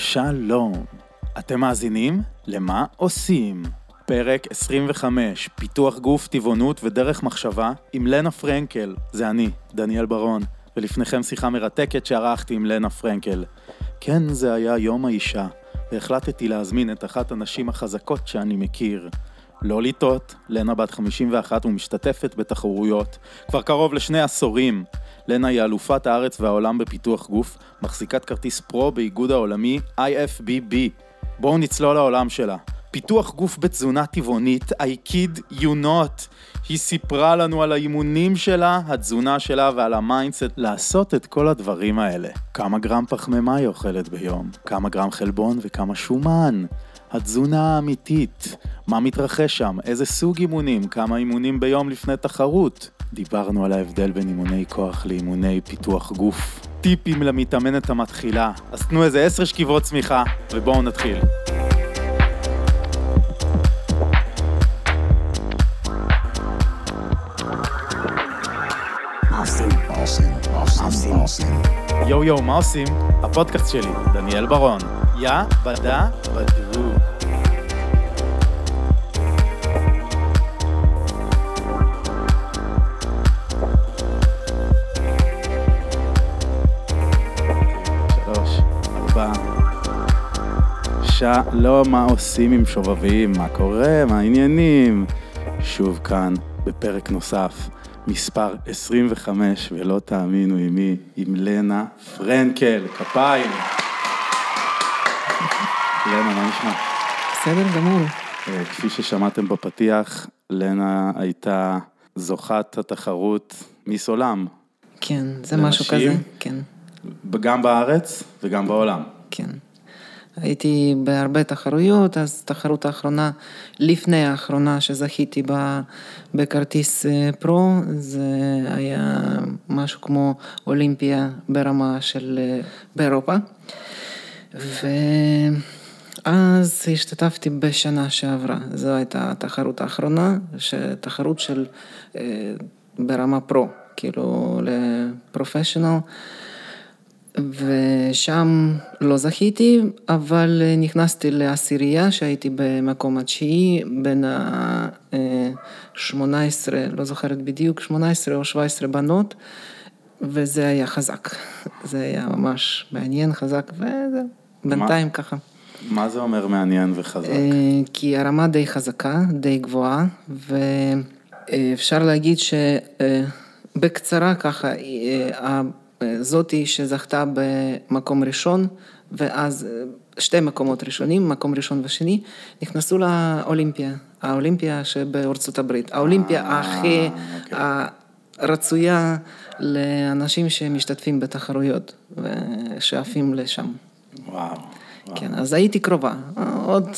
שלום, אתם מאזינים למה עושים? פרק 25, פיתוח גוף, טבעונות ודרך מחשבה עם לנה פרנקל, זה אני, דניאל ברון, ולפניכם שיחה מרתקת שערכתי עם לנה פרנקל. כן, זה היה יום האישה, והחלטתי להזמין את אחת הנשים החזקות שאני מכיר. לא לטעות, לנה בת 51 ומשתתפת בתחרויות כבר קרוב לשני עשורים. לנה היא אלופת הארץ והעולם בפיתוח גוף, מחזיקת כרטיס pro באיגוד העולמי IFBB. בואו נצלול לעולם שלה. פיתוח גוף בתזונה טבעונית, I kid you not. היא סיפרה לנו על האימונים שלה, התזונה שלה ועל ה mindset לעשות את כל הדברים האלה. כמה גרם פחמימה היא אוכלת ביום, כמה גרם חלבון וכמה שומן. התזונה האמיתית, מה מתרחש שם, איזה סוג אימונים, כמה אימונים ביום לפני תחרות. דיברנו על ההבדל בין אימוני כוח לאימוני פיתוח גוף. טיפים למתאמנת המתחילה, אז תנו איזה עשר שכיבות סמיכה, ובואו נתחיל. יואו יואו, מה עושים? הפודקאסט שלי, דניאל ברון. יא בדה בדו. שלום, מה עושים עם שובבים? מה קורה? מה העניינים? שוב כאן, בפרק נוסף, מספר 25, ולא תאמינו עם מי, עם לנה פרנקל, כפיים. לנה, מה נשמע? בסדר גמור. אה, כפי ששמעתם בפתיח, לנה הייתה זוכת התחרות מיס עולם, כן, זה לנשים? משהו כזה. כן, גם בארץ וגם בעולם. כן. הייתי בהרבה תחרויות, אז תחרות האחרונה, לפני האחרונה שזכיתי בה בכרטיס אה, פרו, זה היה משהו כמו אולימפיה ברמה של, אה, באירופה. ואז השתתפתי בשנה שעברה, זו הייתה התחרות האחרונה, תחרות של אה, ברמה פרו, כאילו לפרופשיונל. ושם לא זכיתי, אבל נכנסתי לעשירייה שהייתי במקום התשיעי בין ה-18, לא זוכרת בדיוק, 18 או 17 בנות, וזה היה חזק. זה היה ממש מעניין, חזק, וזהו, בינתיים ככה. מה זה אומר מעניין וחזק? אה, כי הרמה די חזקה, די גבוהה, ואפשר להגיד שבקצרה ככה, אה, זאתי שזכתה במקום ראשון, ואז שתי מקומות ראשונים, מקום ראשון ושני, נכנסו לאולימפיה, האולימפיה שבארצות הברית, האולימפיה אה, הכי אוקיי. הרצויה לאנשים שמשתתפים בתחרויות ושואפים לשם. וואו. כן, אז הייתי קרובה, עוד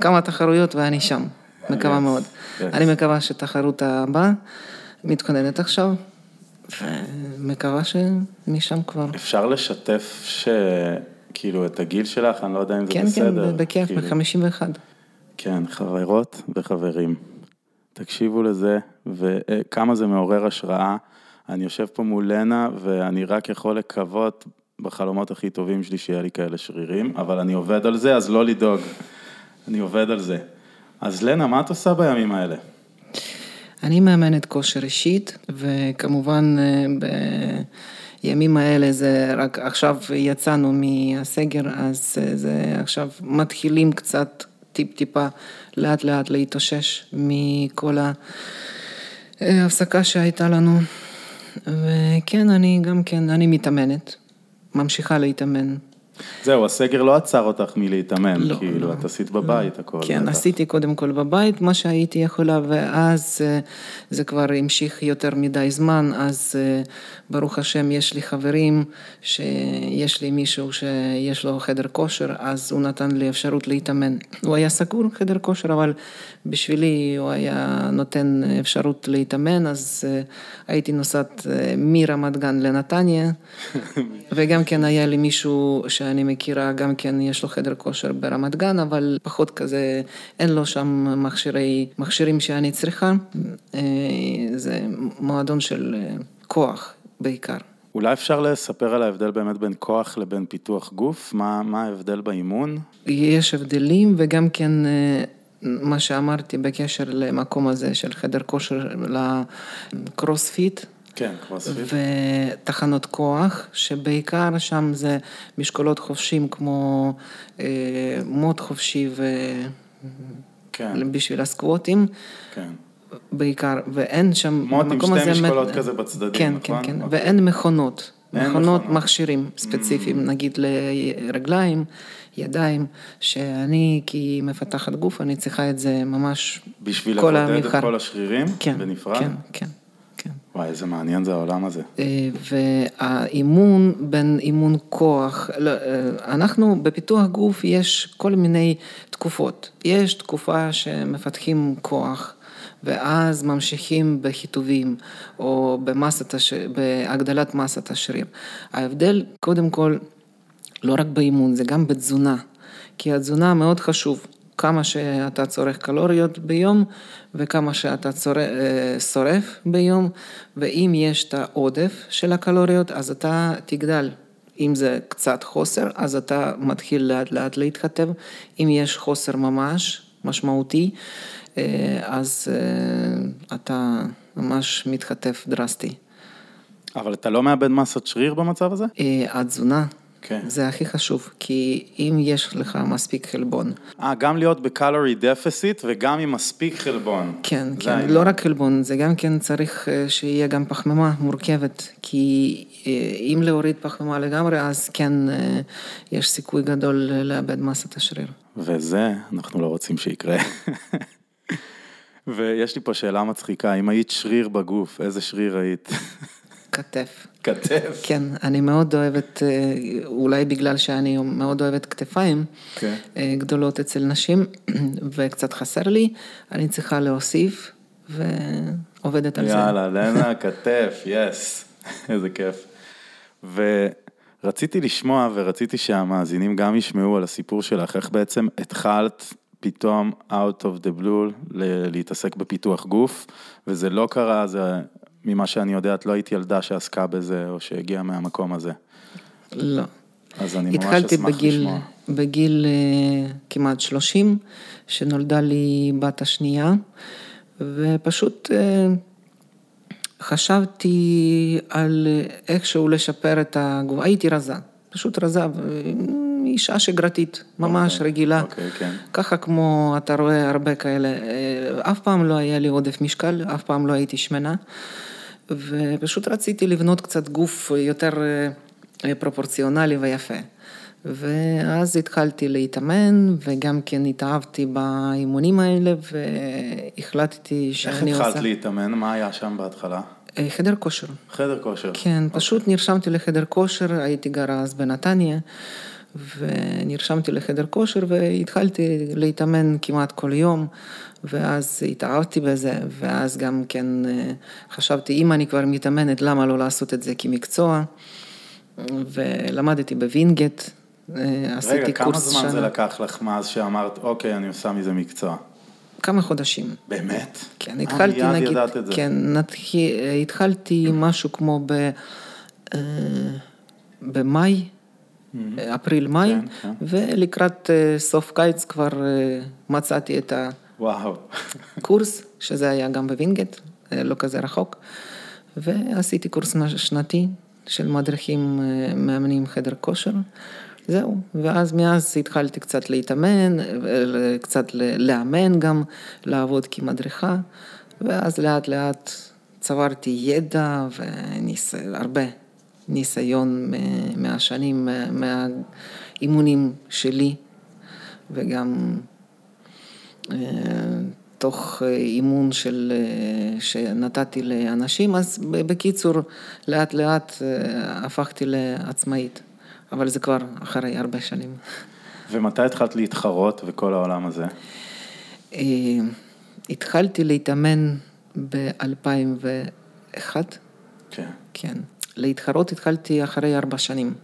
כמה תחרויות ואני שם, מקווה מאוד. אני מקווה שתחרות הבאה מתכוננת עכשיו, ומקווה שמשם כבר. אפשר לשתף ש... כאילו את הגיל שלך, אני לא יודע אם זה כן, בסדר. כן, בכיף, כאילו. ב-51. כן, חברות וחברים. תקשיבו לזה, וכמה זה מעורר השראה. אני יושב פה מול לנה, ואני רק יכול לקוות בחלומות הכי טובים שלי שיהיה לי כאלה שרירים, אבל אני עובד על זה, אז לא לדאוג. אני עובד על זה. אז לנה, מה את עושה בימים האלה? אני מאמנת כושר אישית, וכמובן אה, בימים האלה זה רק עכשיו יצאנו מהסגר, אז אה, זה עכשיו מתחילים קצת טיפ-טיפה לאט לאט להתאושש מכל ההפסקה שהייתה לנו. וכן, אני גם כן, אני מתאמנת, ממשיכה להתאמן. זהו, הסגר לא עצר אותך מלהתאמן, לא, כאילו, לא, את עשית בבית הכל. כן, בטח. עשיתי קודם כל בבית מה שהייתי יכולה, ואז אה, זה כבר המשיך יותר מדי זמן, אז אה, ברוך השם יש לי חברים, שיש לי מישהו שיש לו חדר כושר, אז הוא נתן לי אפשרות להתאמן. הוא היה סגור חדר כושר, אבל בשבילי הוא היה נותן אפשרות להתאמן, אז אה, הייתי נוסעת מרמת גן לנתניה, וגם כן היה לי מישהו שאני מכירה, גם כן יש לו חדר כושר ברמת גן, אבל פחות כזה, אין לו שם מכשירי, מכשירים שאני צריכה. אה, זה מועדון של אה, כוח בעיקר. אולי אפשר לספר על ההבדל באמת בין כוח לבין פיתוח גוף? מה, מה ההבדל באימון? יש הבדלים וגם כן אה, מה שאמרתי בקשר למקום הזה של חדר כושר לקרוספיט. כן, קרוספיט. ותחנות כוח, שבעיקר שם זה משקולות חופשים כמו אה, מוט חופשי ו... כן. בשביל הסקווטים. כן. בעיקר, ואין שם, מוט עם שתי משקולות כזה בצדדים, כן, נכון? כן, כן, אוקיי. ואין מכונות. מכונות, מכונות. מכשירים ספציפיים, נגיד לרגליים, ידיים, שאני כמפתחת גוף, אני צריכה את זה ממש בשביל כל לבודד המבחר. את כל השרירים כן, בנפרד? כן, כן. וואי, איזה מעניין זה העולם הזה. אה, והאימון בין אימון כוח, לא, אה, אנחנו בפיתוח גוף יש כל מיני תקופות. יש תקופה שמפתחים כוח. ואז ממשיכים בחיטובים או במסת הש... בהגדלת מסת השריר. ההבדל, קודם כל, לא רק באימון, זה גם בתזונה, כי התזונה מאוד חשוב, כמה שאתה צורך קלוריות ביום וכמה שאתה. אה, שורף ביום, ואם יש את העודף של הקלוריות, אז אתה תגדל. אם זה קצת חוסר, אז אתה מתחיל לאט לאט להתכתב, אם יש חוסר ממש משמעותי, אה, אז אה, אתה ממש מתחטף דרסטי. אבל אתה לא מאבד מסת שריר במצב הזה? התזונה, כן. זה הכי חשוב, כי אם יש לך מספיק חלבון, אה, גם להיות בקלורי דפיסיט וגם עם מספיק חלבון. כן, כן, העניין. לא רק חלבון, זה גם כן צריך אה, שיהיה גם פחמימה מורכבת, כי אה, אם להוריד פחמימה לגמרי, אז כן אה, יש סיכוי גדול לאבד מסת השריר. וזה אנחנו לא רוצים שיקרה. ויש לי פה שאלה מצחיקה, אם היית שריר בגוף, איזה שריר היית? כתף. כתף. כן, אני מאוד אוהבת, אה, אולי בגלל שאני מאוד אוהבת כתפיים כן. אה, גדולות אצל נשים, וקצת חסר לי, אני צריכה להוסיף, ועובדת על זה. יאללה, לנה, כתף, יס, איזה כיף. ורציתי לשמוע ורציתי שהמאזינים גם ישמעו על הסיפור שלך, איך בעצם התחלת פתאום out of the blue להתעסק בפיתוח גוף, וזה לא קרה, זה ממה שאני יודע, את לא היית ילדה שעסקה בזה או שהגיעה מהמקום הזה. לא. אז אני ממש התחלתי אשמח בגיל, לשמוע. בגיל אה, כמעט 30, שנולדה לי בת השנייה, ופשוט אה, חשבתי על איכשהו לשפר את הגוף, הייתי רזה, פשוט רזה, אישה שגרתית, ממש אוקיי, רגילה. אוקיי, כן. ככה כמו אתה רואה הרבה כאלה, אה, אף פעם לא היה לי עודף משקל, אף פעם לא הייתי שמנה, ופשוט רציתי לבנות קצת גוף יותר אה, פרופורציונלי ויפה. ואז התחלתי להתאמן, וגם כן התאהבתי באימונים האלה, והחלטתי איך שאני התחלת עושה... להתאמן? מה היה שם בהתחלה? אה, חדר כושר. חדר כושר. כן, אוקיי. פשוט נרשמתי לחדר כושר, הייתי גרה אז בנתניה, ונרשמתי לחדר כושר והתחלתי להתאמן כמעט כל יום, ואז התאהבתי בזה, ואז גם כן אה, חשבתי, אם אני כבר מתאמנת, למה לא לעשות את זה כמקצוע? ולמדתי בווינגייט, אה, עשיתי רגע, כמה קורס זמן זה לקח לך מאז שאמרת, אוקיי, אני עושה מזה מקצוע? כמה חודשים. באמת? כן, אה, התחלתי מיד נגיד, ידעת את זה. כן, נתחיל, התחלתי משהו כמו ב, במאי, אפריל-מאי, כן, כן. ולקראת אה, סוף קיץ כבר אה, מצאתי את. הקורס, שזה היה גם בווינגייט, אה, לא כזה רחוק, ועשיתי קורס שנתי של מדריכים אה, מאמנים חדר כושר. זהו, ואז מאז התחלתי קצת להתאמן, אה, קצת לאמן גם, לעבוד כמדריכה, ואז לאט לאט צברתי ידע והרבה ניסיון מהשנים, מה- מהאימונים שלי, וגם אה, תוך אה, אימון של, אה, שנתתי לאנשים, אז בקיצור, לאט לאט הפכתי לעצמאית, אבל זה כבר אחרי הרבה שנים. ומתי התחלת להתחרות וכל העולם הזה? התחלתי להתאמן ב-2001, כן. כן. להתחרות התחלתי אחרי ארבע שנים,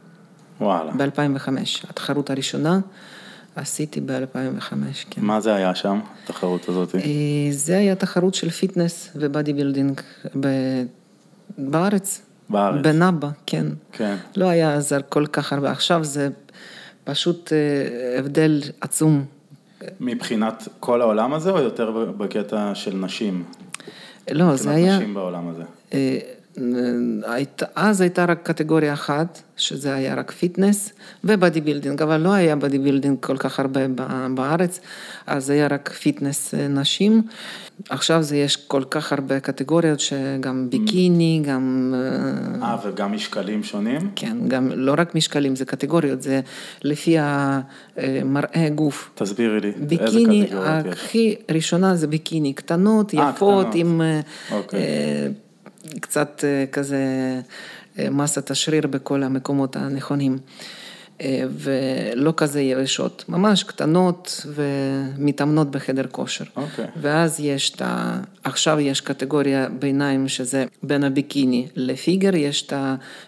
וואלה. ב-2005. התחרות הראשונה עשיתי ב-2005, כן. מה זה היה שם, התחרות הזאת? אה, זה היה תחרות של fitness ו body building ב- בארץ, בארץ. ב NABBA, כן. כן. לא היה אז כל כך הרבה, עכשיו זה פשוט אה, הבדל עצום. מבחינת כל העולם הזה, או יותר בקטע של נשים? לא, זה היה... נשים בעולם הזה. אה, היית, אז הייתה רק קטגוריה אחת, שזה היה רק fitness ו body building, אבל לא היה body building כל כך הרבה בארץ, אז היה רק פיטנס אה, נשים. עכשיו זה יש כל כך הרבה קטגוריות, שגם ביקיני, גם... אה, אה, וגם משקלים שונים? כן, גם לא רק משקלים, זה קטגוריות, זה לפי המראה גוף. תסבירי לי, ביקיני, איזה קטגוריות יש? הכי ראשונה זה ביקיני, קטנות, יפות, קטנות. עם... אוקיי. קצת אה, כזה אה, מסת השריר בכל המקומות הנכונים. אה, ולא כזה יבשות, ממש קטנות ומתאמנות בחדר כושר. Okay. אוקיי. ואז יש את ה... עכשיו יש קטגוריה ביניים שזה בין הביקיני לפיגר, יש את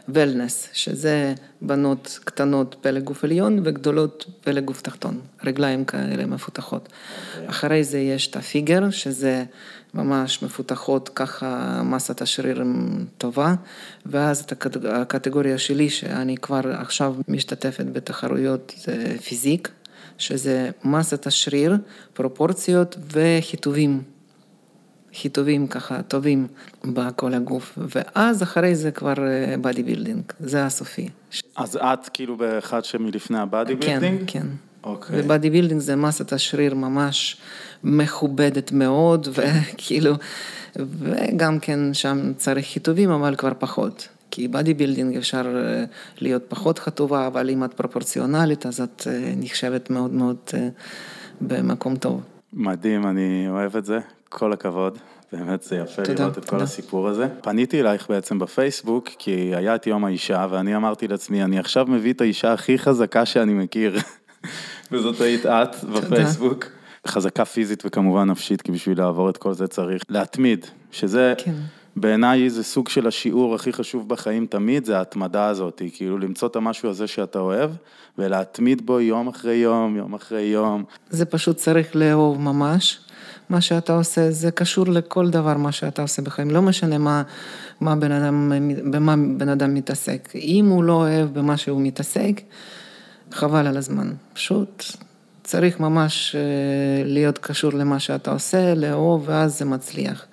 הוולנס, שזה בנות קטנות פלג גוף עליון וגדולות פלג גוף תחתון, רגליים כאלה מפותחות. Okay. אוקיי. אחרי זה יש את הפיגר, שזה ממש מפותחות, ככה מסת השריר טובה, ואז את הקטגוריה שלי, שאני כבר עכשיו משתתפת בתחרויות, physique, שזה מסת השריר, פרופורציות וחיטובים. חיטובים ככה טובים בכל הגוף, ואז אחרי זה כבר body אה, building, זה הסופי. אז את כאילו באחד שמלפני ה body building? כן, כן. אוקיי. ו body building זה מסת השריר ממש מכובדת מאוד, וכאילו, וגם כן שם צריך חיטובים, אבל כבר פחות. כי ב body building אפשר אה, להיות פחות חטובה, אבל אם את פרופורציונלית, אז את אה, נחשבת מאוד מאוד אה, במקום טוב. מדהים, אני אוהב את זה, כל הכבוד. באמת זה יפה תודה, לראות את תודה. כל הסיפור הזה. פניתי אלייך בעצם בפייסבוק, כי היה את יום האישה, ואני אמרתי לעצמי, אני עכשיו מביא את האישה הכי חזקה שאני מכיר. וזאת היית את בפייסבוק. חזקה פיזית וכמובן נפשית, כי בשביל לעבור את כל זה צריך להתמיד, שזה כן. בעיניי זה סוג של השיעור הכי חשוב בחיים תמיד, זה ההתמדה הזאת, כאילו למצוא את המשהו הזה שאתה אוהב, ולהתמיד בו יום אחרי יום, יום אחרי יום. זה פשוט צריך לאהוב ממש. מה שאתה עושה, זה קשור לכל דבר מה שאתה עושה בחיים, לא משנה מה, מה בן אדם, במה בן אדם מתעסק. אם הוא לא אוהב במה שהוא מתעסק, חבל על הזמן. פשוט צריך ממש אה, להיות קשור למה שאתה עושה, לאהוב, ואז זה מצליח.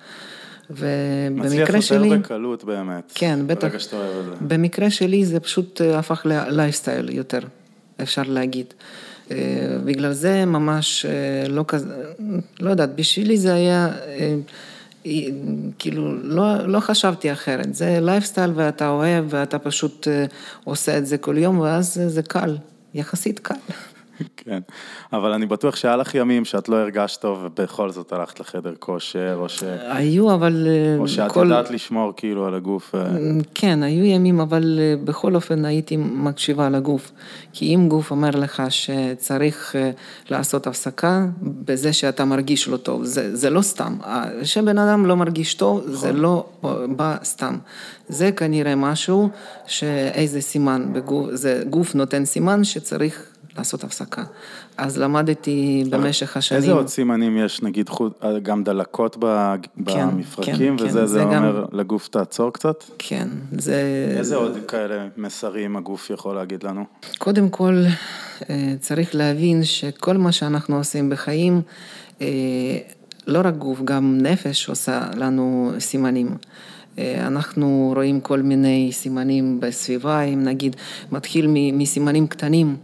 ובמקרה שלי... מצליח יותר בקלות באמת. כן, בטח. ברגע שאתה אוהב את זה. במקרה שלי זה פשוט אה, הפך ללייפסטייל יותר, אפשר להגיד. אה, בגלל זה ממש לא כזה, לא יודעת, בשבילי זה היה, כאילו, לא, לא חשבתי אחרת. זה לייפסטייל ואתה אוהב ואתה פשוט עושה את זה כל יום, ואז זה קל. יחסית קל. כן, אבל אני בטוח שהיה לך ימים שאת לא הרגשת טוב ובכל זאת הלכת לחדר כושר, או ש... היו, אבל... אה, או שאת כל... יודעת לשמור כאילו על הגוף. אה. כן, היו ימים, אבל אה, בכל אופן הייתי מקשיבה לגוף. כי אם גוף אומר לך שצריך לעשות הפסקה בזה שאתה מרגיש לא טוב, זה, זה לא סתם. כשבן אדם לא מרגיש טוב, נכון. זה לא בא סתם. זה כנראה משהו שאיזה סימן בגוף, זה גוף נותן סימן שצריך לעשות הפסקה. אז למדתי במשך השנים. איזה עוד סימנים יש, נגיד, גם דלקות כן, במפרקים, כן, וזה כן, זה אומר גם... לגוף תעצור קצת? כן, זה... איזה עוד כאלה מסרים הגוף יכול להגיד לנו? קודם כל, אה, צריך להבין שכל מה שאנחנו עושים בחיים, אה, לא רק גוף, גם נפש עושה לנו סימנים. אה, אנחנו רואים כל מיני סימנים בסביבה, אם נגיד מתחיל מסימנים קטנים.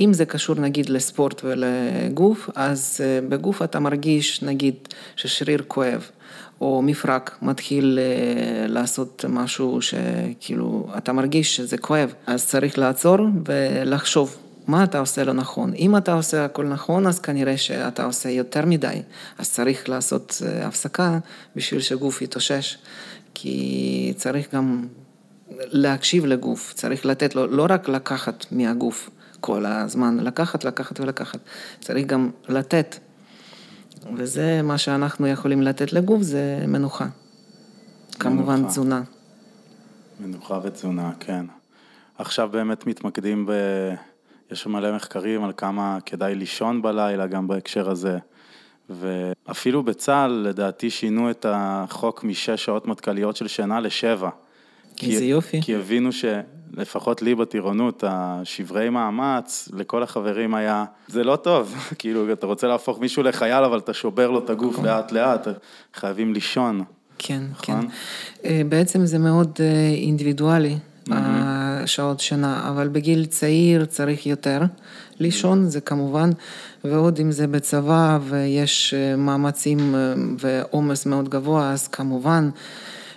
אם זה קשור נגיד לספורט ולגוף, אז אה, בגוף אתה מרגיש נגיד ששריר כואב, או מפרק מתחיל אה, לעשות משהו שכאילו אתה מרגיש שזה כואב, אז צריך לעצור ולחשוב. מה אתה עושה לא נכון. אם אתה עושה הכל נכון, אז כנראה שאתה עושה יותר מדי. אז צריך לעשות אה, הפסקה בשביל שגוף יתאושש. כי צריך גם להקשיב לגוף, צריך לתת לו, לא רק לקחת מהגוף. כל הזמן לקחת, לקחת ולקחת. צריך גם לתת. וזה מה שאנחנו יכולים לתת לגוף, זה מנוחה. כמובן מנוחה. תזונה. מנוחה ותזונה, כן. עכשיו באמת מתמקדים ב... יש מלא מחקרים על כמה כדאי לישון בלילה, גם בהקשר הזה. ואפילו בצה"ל, לדעתי, שינו את החוק משש שעות מטכ"ליות של שינה לשבע. כי, איזה יופי. כי הבינו שלפחות לי בטירונות, השברי מאמץ, לכל החברים היה, זה לא טוב, כאילו, אתה רוצה להפוך מישהו לחייל, אבל אתה שובר לו את הגוף. לאט לאט, חייבים לישון. כן, נכון? כן. אה, בעצם זה מאוד אה, אינדיבידואלי, השעות שינה, אבל בגיל צעיר צריך יותר לישון, זה כמובן, ועוד אם זה בצבא ויש אה, מאמצים ועומס מאוד גבוה, אז כמובן.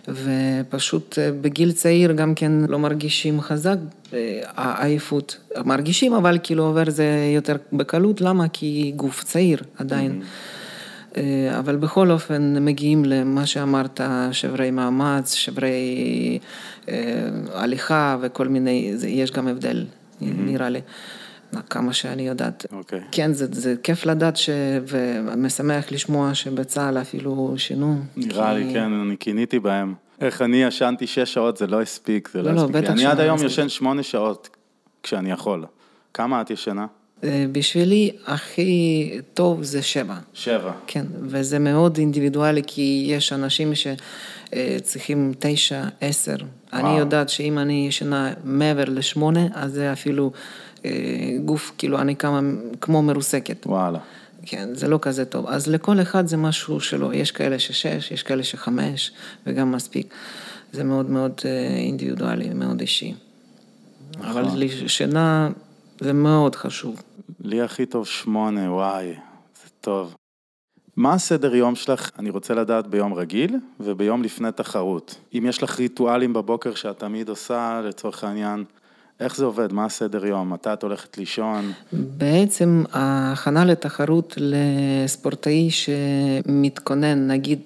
ופשוט אה, בגיל צעיר גם כן לא מרגישים חזק אה, העייפות. מרגישים, אבל כאילו עובר זה יותר בקלות, למה? כי גוף צעיר עדיין. אה, אבל בכל אופן מגיעים למה שאמרת, שברי מאמץ, שברי אה, הליכה וכל מיני, זה, יש גם הבדל, נראה לי, כמה שאני יודעת. אוקיי. כן, זה, זה כיף לדעת ש... ומשמח לשמוע שבצה"ל אפילו שינו. נראה לי, כי- כן, אני קיניתי בהם. איך אני ישנתי שש שעות, זה לא הספיק, זה לא לא, לא, הספיק. לי. בטח אני עד היום. ישן שמונה שעות כשאני יכול. כמה את ישנה? אה, בשבילי הכי טוב זה שבע. שבע. כן, וזה מאוד אינדיבידואלי, כי יש אנשים שצריכים תשע, עשר. אני וואו. יודעת שאם אני ישנה מעבר לשמונה, אז זה אפילו אה, גוף, כאילו, אני קמה כמו מרוסקת. וואלה. כן, זה לא כזה טוב. אז לכל אחד זה משהו שלו. יש כאלה ששש, יש כאלה שחמש, וגם מספיק. זה מאוד מאוד אה, אינדיבידואלי, מאוד אישי. אבל שינה זה מאוד חשוב. לי הכי טוב שמונה, וואי, זה טוב. מה הסדר יום שלך, אני רוצה לדעת ביום רגיל וביום לפני תחרות. אם יש לך ריטואלים בבוקר שאת תמיד עושה, לצורך העניין, איך זה עובד? מה הסדר יום? מתי את הולכת לישון? בעצם ההכנה לתחרות לספורטאי שמתכונן, נגיד,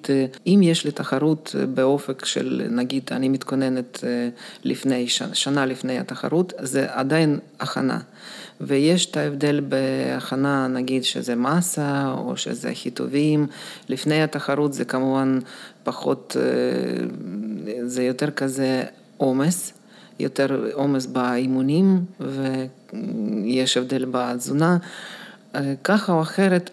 אם יש לי תחרות באופק של, נגיד, אני מתכוננת אה, לפני, שנה, לפני התחרות, זה עדיין הכנה. ויש את ההבדל בהכנה, נגיד, שזה מסה או שזה חיטובים. לפני התחרות זה כמובן פחות, אה, זה יותר כזה עומס. יותר עומס באימונים ויש הבדל בתזונה. אה, ככה או אחרת,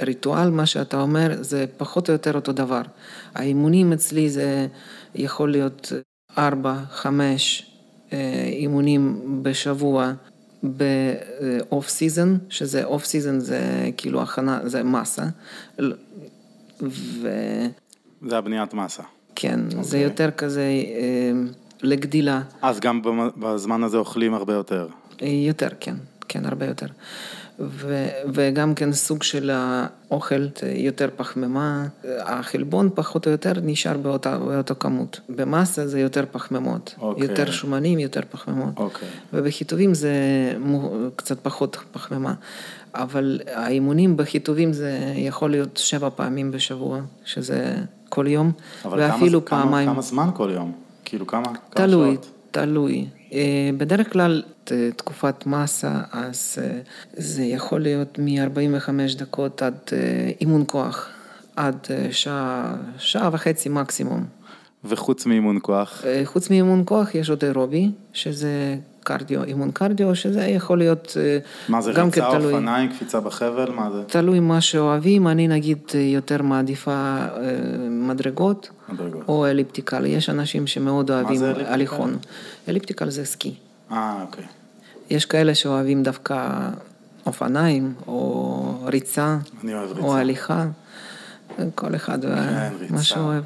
הריטואל, מה שאתה אומר, זה פחות או יותר אותו דבר. האימונים אצלי זה יכול להיות ארבע, חמש אה, אימונים בשבוע ב off season, שזה off season זה כאילו הכנה, זה מסה. ו... זה הבניית מסה. כן, okay. זה אוקיי. יותר כזה אה, לגדילה. אז גם בזמן הזה אוכלים הרבה יותר. אה, יותר, כן, כן, הרבה יותר. ו, וגם כן סוג של האוכל אה, יותר פחמימה, החלבון פחות או יותר נשאר באותה, באותה כמות. במסה זה יותר פחמימות, אוקיי. יותר שומנים, יותר פחמימות. אוקיי. ובחיטובים זה קצת פחות פחמימה. אבל האימונים בחיטובים זה יכול להיות שבע פעמים בשבוע, שזה כל יום, אבל ואפילו כמה, פעמיים. כמה, כמה זמן כל יום? כאילו כמה? כמה תלוי, שעות? תלוי. אה, בדרך כלל תקופת מסה, אז אה, זה יכול להיות מ-45 דקות עד אה, אימון כוח, עד שעה, שעה וחצי מקסימום. וחוץ מאימון כוח? חוץ מאימון כוח יש עוד אירובי, שזה קרדיו, אימון קרדיו, שזה יכול להיות אה, מה זה, גם כן ריצה, תלוי. אופניים, קפיצה בחבל? מה זה? תלוי מה שאוהבים, אני נגיד אה, יותר מעדיפה אה, מדרגות מדרגות. או elliptical, יש אנשים שמאוד אוהבים זה elliptical? הליכון. elliptical זה סקי. אה, אוקיי. יש כאלה שאוהבים דווקא אופניים, או ריצה, ריצה. או הליכה, כל אחד כן, מה. שאוהב.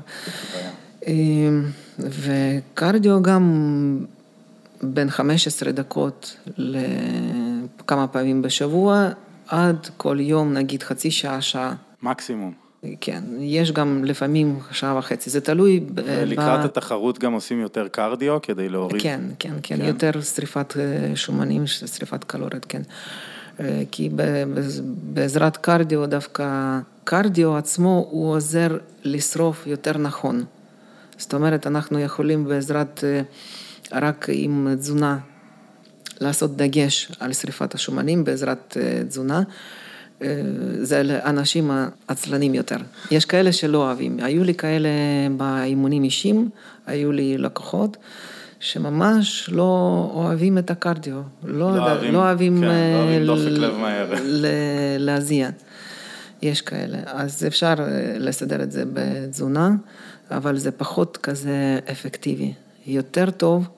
אמ, וקרדיו גם בין 15 דקות לכמה פעמים בשבוע, עד כל יום נגיד חצי שעה, שעה. מקסימום. כן, יש גם לפעמים שעה וחצי, זה תלוי ב... ולקראת ב- התחרות גם עושים יותר קרדיו כדי להוריד? כן, כן, כן, כן? יותר שריפת אה, שומנים, שריפת קלוריות, כן. אה, כי בעזרת קרדיו דווקא, קרדיו עצמו הוא עוזר לשרוף יותר נכון. זאת אומרת, אנחנו יכולים בעזרת, אה, רק עם תזונה, לעשות דגש על שריפת השומנים בעזרת אה, תזונה. אה, זה לאנשים העצלנים יותר. יש כאלה שלא אוהבים. היו לי כאלה באימונים אישיים, היו לי לקוחות. שממש לא אוהבים את הקרדיו, לא, לא לא אוהבים- אוהבים, כן, לא אה, אוהבים דופק ל- לב מהר. ל- להזיע. יש כאלה. אז אפשר אה, לסדר את זה בתזונה, אבל זה פחות כזה אפקטיבי. יותר טוב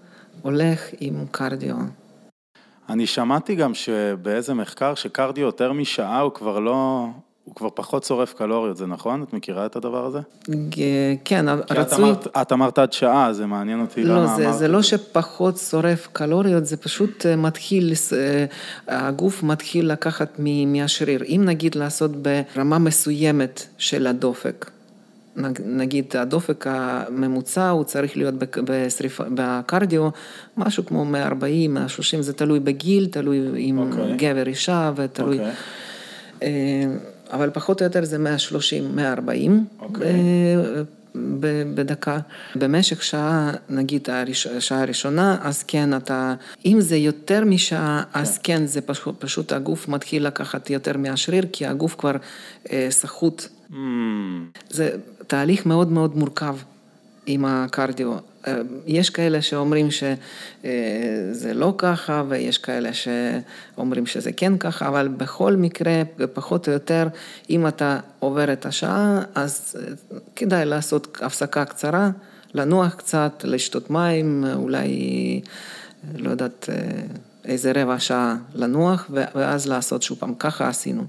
הולך עם קרדיו. אני שמעתי גם שבאיזה מחקר שקרדיו יותר משעה הוא כבר לא, הוא כבר פחות שורף קלוריות, זה נכון? את מכירה את הדבר הזה? כן, רצוי... את אמרת, את אמרת עד שעה, זה מעניין אותי לא, למה זה, אמרת. זה לא שפחות שורף קלוריות, זה פשוט אה, מתחיל, אה, הגוף מתחיל לקחת מהשריר. אם נגיד לעשות ברמה מסוימת של הדופק, נגיד הדופק הממוצע הוא צריך להיות בשריפה, בקרדיו, משהו כמו 140, 130, זה תלוי בגיל, תלוי אם אוקיי. גבר, אישה, ותלוי... אוקיי. אה, אבל פחות או יותר זה 130, 140 אוקיי. אה, ב- בדקה. במשך שעה, נגיד השעה הראשונה, אז כן אתה, אם זה יותר משעה, אז כן זה פשוט, פשוט הגוף מתחיל לקחת יותר מהשריר, כי הגוף כבר אה, סחוט. Mm, זה תהליך מאוד מאוד מורכב עם הקרדיו. אה, יש כאלה שאומרים שזה לא ככה, ויש כאלה שאומרים שזה כן ככה, אבל בכל מקרה, פחות או יותר, אם אתה עובר את השעה, אז אה, כדאי לעשות הפסקה קצרה, לנוח קצת, לשתות מים, אולי, לא יודעת, אה, איזה רבע שעה לנוח, ואז לעשות שוב פעם. ככה עשינו.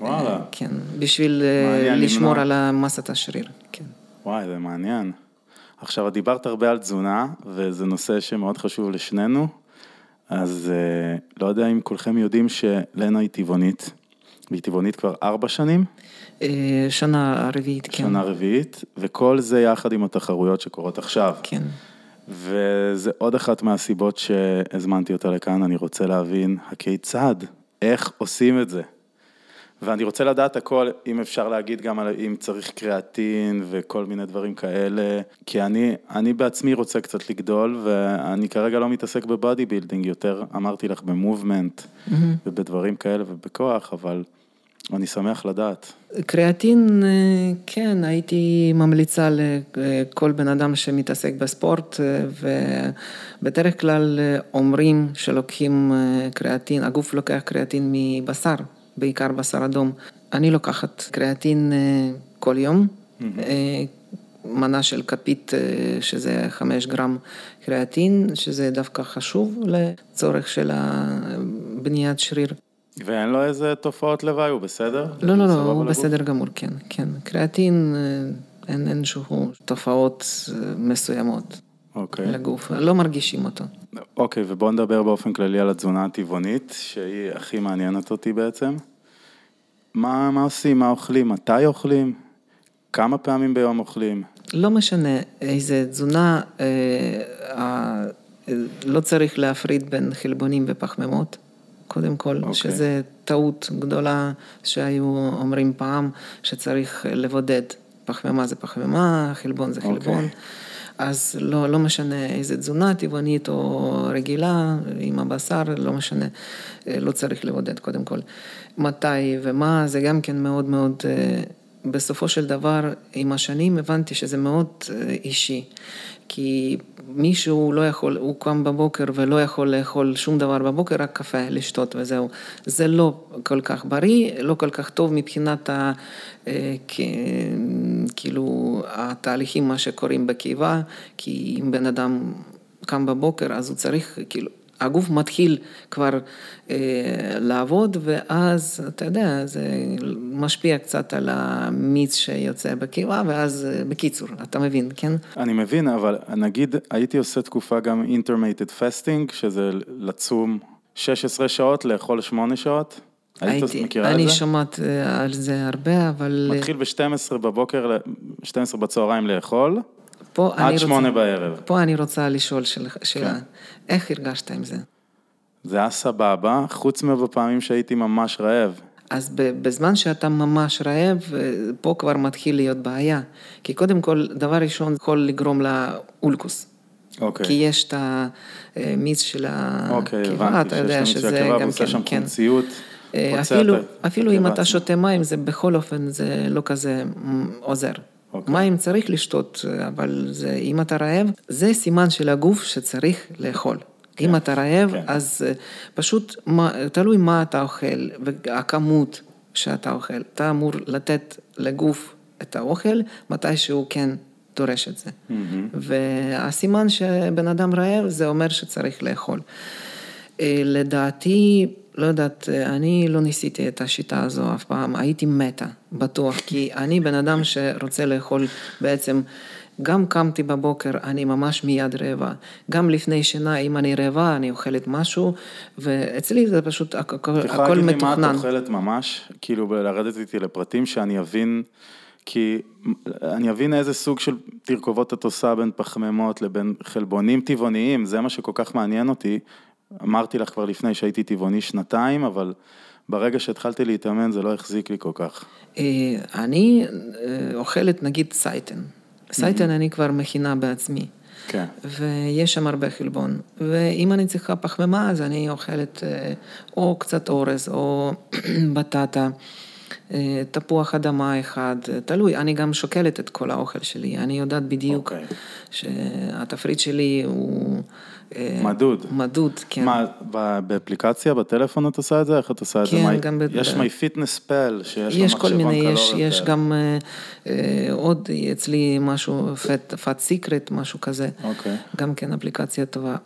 וואלה. כן, בשביל אה, מעניין, לשמור למנוע. על המסת השריר, כן. וואי, זה מעניין. עכשיו, את דיברת הרבה על תזונה, וזה נושא שמאוד חשוב לשנינו, אז אה, לא יודע אם כולכם יודעים שלנה היא טבעונית, והיא טבעונית כבר ארבע שנים, אה, שנה רביעית, כן. שנה רביעית, וכל זה יחד עם התחרויות שקורות עכשיו. כן. וזה עוד אחת מהסיבות שהזמנתי אותה לכאן, אני רוצה להבין הכיצד, איך עושים את זה. ואני רוצה לדעת הכל, אם אפשר להגיד גם על אם צריך קריאטין וכל מיני דברים כאלה, כי אני, אני בעצמי רוצה קצת לגדול, ואני כרגע לא מתעסק ב bodybuilding, יותר. אמרתי לך ב movement ובדברים כאלה ובכוח, אבל אני שמח לדעת. קריאטין, אה, כן, הייתי ממליצה לכל בן אדם שמתעסק בספורט, אה, ובדרך כלל אה, אומרים שלוקחים קריאטין, הגוף לוקח קריאטין מבשר, בעיקר בשר אדום. אני לוקחת קריאטין אה, כל יום, אה, מנה של כפית, אה, שזה חמש גרם קריאטין, שזה דווקא חשוב לצורך של בניית שריר. ואין לו איזה תופעות לוואי, הוא בסדר? לא, לא, לא, הוא? בסדר גמור, כן, כן. קריאטין, אין שהוא תופעות מסוימות אוקיי. לגוף, לא מרגישים אותו. אוקיי, ובואו נדבר באופן כללי על התזונה הטבעונית, שהיא הכי מעניינת אותי בעצם. מה, מה עושים, מה אוכלים, מתי אוכלים, כמה פעמים ביום אוכלים. לא משנה איזה תזונה, אה, אה, לא צריך להפריד בין חלבונים ופחמימות, קודם כל, אוקיי. שזה טעות גדולה שהיו אומרים פעם, שצריך לבודד. פחמימה זה פחמימה, חלבון זה אוקיי. חלבון. אז לא, לא משנה איזה תזונה טבעונית או רגילה, עם הבשר, לא משנה, אה, לא צריך לבודד קודם כל. מתי ומה, זה גם כן מאוד מאוד, אה, בסופו של דבר, עם השנים הבנתי שזה מאוד אה, אישי. כי מישהו לא יכול, הוא קם בבוקר ולא יכול לאכול שום דבר בבוקר, רק קפה לשתות וזהו. זה לא כל כך בריא, לא כל כך טוב מבחינת ה... אה, כאילו התהליכים, מה שקורים בקיבה, כי אם בן אדם קם בבוקר אז הוא צריך, כאילו, הגוף מתחיל כבר אה, לעבוד ואז, אתה יודע, זה משפיע קצת על המיץ שיוצא בקיבה ואז, אה, בקיצור, אתה מבין, כן? אני מבין, אבל נגיד הייתי עושה תקופה גם intermittent fasting, שזה לצום 16 שעות, לאכול 8 שעות. היית מכירה את אני זה? שומעת אה, על זה הרבה, אבל אה, מתחיל ב-12 בבוקר, ל- 12 בצהריים לאכול, פה אני עד רוצה... 8 בערב. פה אני רוצה לשאול של- שאלה, כן. איך הרגשת עם זה? זה היה סבבה, חוץ מבפעמים שהייתי ממש רעב. אז בזמן שאתה ממש רעב, אה, פה כבר מתחיל להיות בעיה. כי קודם כל, דבר ראשון, יכול לגרום לאולקוס. אוקיי. כי יש את המיץ של אוקיי, הקיבה, הבנתי, אתה יודע שזה גם כן, שם כן. חומציות. אה, אפילו, אפילו אם אתה. שותה מים, זה בכל אופן, זה לא כזה עוזר. אוקיי. מים צריך לשתות, אבל זה, אם אתה רעב, זה סימן של הגוף שצריך לאכול. כן, אם אתה רעב, כן. אז אה, פשוט מה, תלוי מה אתה אוכל, והכמות, שאתה אוכל. אתה אמור לתת לגוף את האוכל מתי שהוא כן דורש את זה. Mm-hmm. והסימן שבן אדם רעב זה אומר שצריך לאכול. אה, לדעתי, לא יודעת, אני לא ניסיתי את השיטה הזו אף פעם, הייתי מתה, בטוח, כי אני בן אדם שרוצה לאכול בעצם, גם קמתי בבוקר, אני ממש מיד רעבה, גם לפני שינה, אם אני רעבה, אני אוכלת משהו, ואצלי זה פשוט הכל מתוכנן. את יכולה להגיד לי מה את אוכלת ממש? כאילו, לרדת איתי לפרטים שאני אבין... כי אני אבין איזה סוג של תרכובות את עושה בין פחמימות לבין חלבונים טבעוניים, זה מה שכל כך מעניין אותי. אמרתי לך כבר לפני שהייתי טבעוני שנתיים, אבל ברגע שהתחלתי להתאמן זה לא החזיק לי כל כך. אה, אני אה, אוכלת נגיד סייטן. סייטן אני כבר מכינה בעצמי. כן. ויש שם הרבה חלבון. ואם אני צריכה פחמימה, אז אני אוכלת אה, או קצת אורז או בטטה. תפוח אדמה אחד, תלוי, אני גם שוקלת את כל האוכל שלי, אני יודעת בדיוק okay. אוקיי. שהתפריט שלי הוא... אה, מדוד. מדוד, כן. מה, באפליקציה, בטלפון את עושה את זה? איך את עושה את כן, זה? כן, גם... יש MyFitnessPal, שיש לו מחשבון קלוריות. יש כל מיני, יש, יש גם אה, אה, עוד אצלי משהו, FatSecret, משהו כזה. אוקיי. גם כן אפליקציה טובה.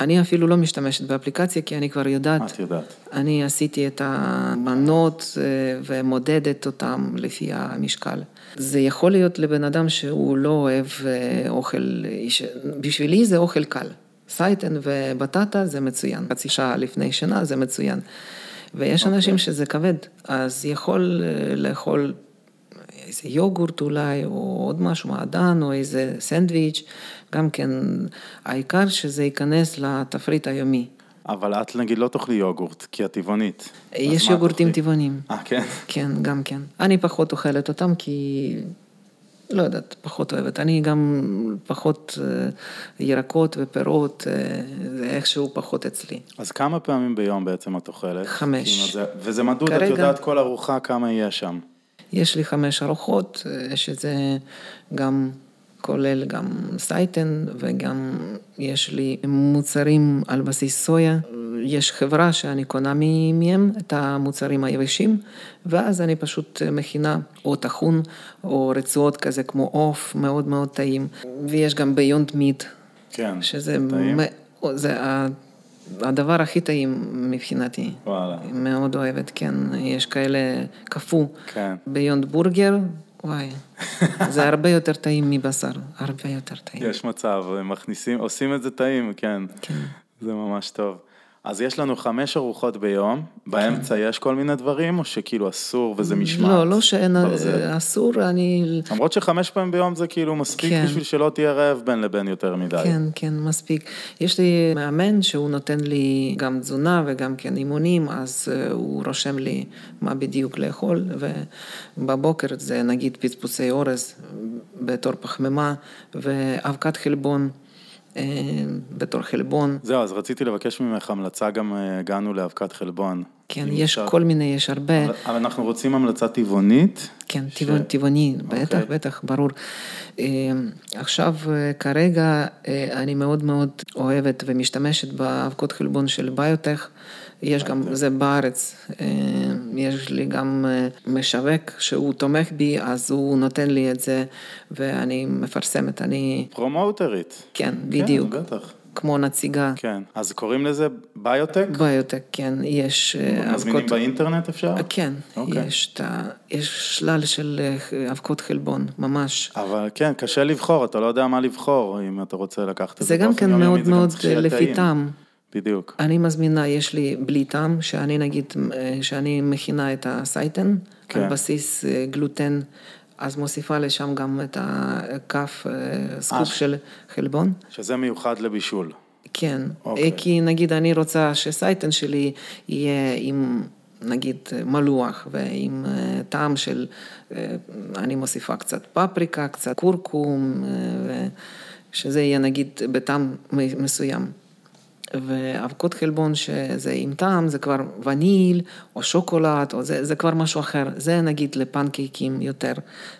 אני אפילו לא משתמשת באפליקציה, כי אני כבר יודעת. את יודעת. אני עשיתי את המנות אה, ומודדת אותן לפי המשקל. זה יכול להיות לבן אדם שהוא לא אוהב אה, אוכל, בשבילי זה אוכל קל. סייטן ובטטה זה מצוין. חצי שעה לפני שינה זה מצוין. ויש okay. אוקיי. אנשים שזה כבד, אז יכול אה, לאכול איזה יוגורט אולי, או עוד משהו, מעדן, או איזה סנדוויץ', גם כן, העיקר שזה ייכנס לתפריט היומי. אבל את נגיד לא תאכלי יוגורט, כי את טבעונית. יש יוגורטים טבעוניים. אה, כן? כן, גם כן. אני פחות אוכלת אותם כי, לא יודעת, פחות אוהבת. אני גם פחות אה, ירקות ופירות, אה, זה איכשהו פחות אצלי. אז כמה פעמים ביום בעצם את אוכלת? חמש. זה, וזה מדוד, כרגע... את יודעת כל ארוחה כמה יהיה שם. יש לי חמש ארוחות, אה, שזה גם כולל גם סייטן וגם יש לי מוצרים על בסיס סויה. יש חברה שאני קונה מהם את המוצרים היבשים, ואז אני פשוט מכינה או טחון או רצועות כזה כמו עוף, מאוד מאוד טעים. ויש גם ביונד מיט. כן, שזה טעים. זה הדבר הכי טעים מבחינתי. וואלה. מאוד אוהבת, כן. יש כאלה קפוא. כן. ביונד בורגר, וואי, זה הרבה יותר טעים מבשר, הרבה יותר טעים. יש מצב, מכניסים, עושים את זה טעים, כן. כן. זה ממש טוב. אז יש לנו חמש ארוחות ביום, באמצע יש כל מיני דברים, או שכאילו אסור וזה משמעת? לא, לא שאין, אסור, אני... למרות שחמש פעמים ביום זה כאילו מספיק כן. בשביל שלא תהיה רעב בין לבין יותר מדי. כן, כן, מספיק. יש לי מאמן שהוא נותן לי גם תזונה וגם כן אימונים, אז אה, הוא רושם לי מה בדיוק לאכול, ובבוקר זה נגיד פצפוצי אורז בתור פחמימה ואבקת חלבון. אה, בתור חלבון. זהו, אז רציתי לבקש ממך המלצה, גם אה, הגענו לאבקת חלבון. כן, יש אפשר... כל מיני, יש הרבה. אבל, אבל אנחנו רוצים המלצה טבעונית. כן, ש... טבעוני, טבעוני, בטח, okay. אוקיי. בטח, ברור. אה, עכשיו, כרגע אני מאוד מאוד אוהבת ומשתמשת באבקות חלבון של ביוטך. יש גם, זה בארץ, אה, יש לי גם אה, משווק שהוא תומך בי, אז הוא נותן לי את זה, ואני מפרסמת, אני... פרומוטרית. כן, בדיוק. כן, בטח. כמו נציגה. כן, אז קוראים לזה ביוטק? ביוטק, כן, יש... אה, מזמינים אבקות... באינטרנט אפשר? כן, okay. אוקיי. יש, ת... יש שלל של אבקות חלבון, ממש. אבל כן, קשה לבחור, אתה לא יודע מה לבחור, אם אתה רוצה לקחת את זה. זה גם כן מאוד מאוד לפי טעם. בדיוק. אני מזמינה, יש לי בלי טעם, שאני נגיד, שאני מכינה את הסייטן, כן. על בסיס אה, גלוטן, אז מוסיפה לשם גם את הכף אה, סקופ אה, של חלבון. שזה מיוחד לבישול. כן, אוקיי. כי נגיד אני רוצה שסייטן שלי יהיה עם... נגיד מלוח ועם טעם של, אני מוסיפה קצת פפריקה, קצת קורקום, שזה יהיה נגיד בטעם מסוים. ואבקות חלבון שזה עם טעם, זה כבר וניל או שוקולד, או זה, זה כבר משהו אחר. זה נגיד לפנקייקים יותר,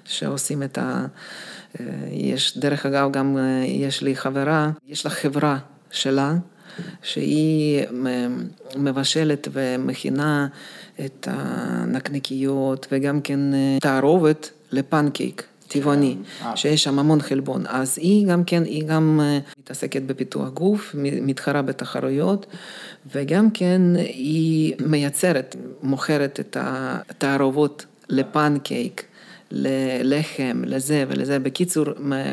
שעושים את ה... יש, דרך אגב, גם יש לי חברה, יש לה חברה שלה, שהיא מבשלת ומכינה את הנקניקיות וגם כן תערובת לפנקייק. טבעוני, כן. שיש שם המון חלבון. אז היא גם כן, היא גם מתעסקת בפיתוח גוף, מתחרה בתחרויות, וגם כן היא מייצרת, מוכרת את התערובות לפנקייק. ללחם, לזה ולזה. בקיצור,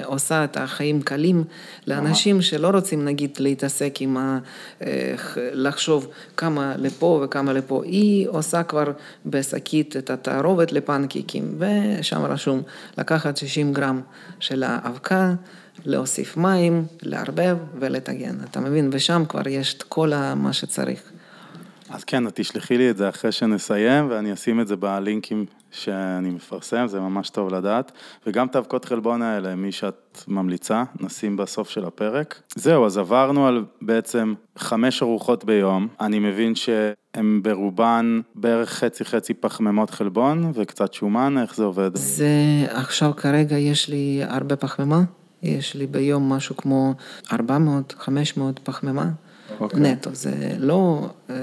עושה את החיים קלים לאנשים שלא רוצים נגיד להתעסק עם ה... אה, לחשוב כמה לפה וכמה לפה. היא עושה כבר בשקית את התערובת לפנקיקים, ושם רשום לקחת 60 גרם של האבקה. להוסיף מים, לערבב ולטגן, אתה מבין? ושם כבר יש את כל מה שצריך. אז כן, תשלחי לי את זה אחרי שנסיים, ואני אשים את זה בלינקים שאני מפרסם, זה ממש טוב לדעת. וגם את האבקות חלבון האלה, מי שאת ממליצה, נשים בסוף של הפרק. זהו, אז עברנו על בעצם חמש ארוחות ביום. אני מבין שהן ברובן בערך חצי חצי פחמימות חלבון וקצת שומן, איך זה עובד? זה עכשיו כרגע יש לי הרבה פחמימה. יש לי ביום משהו כמו 400-500 פחמימה. Okay. אוקיי. נטו, זה לא אה,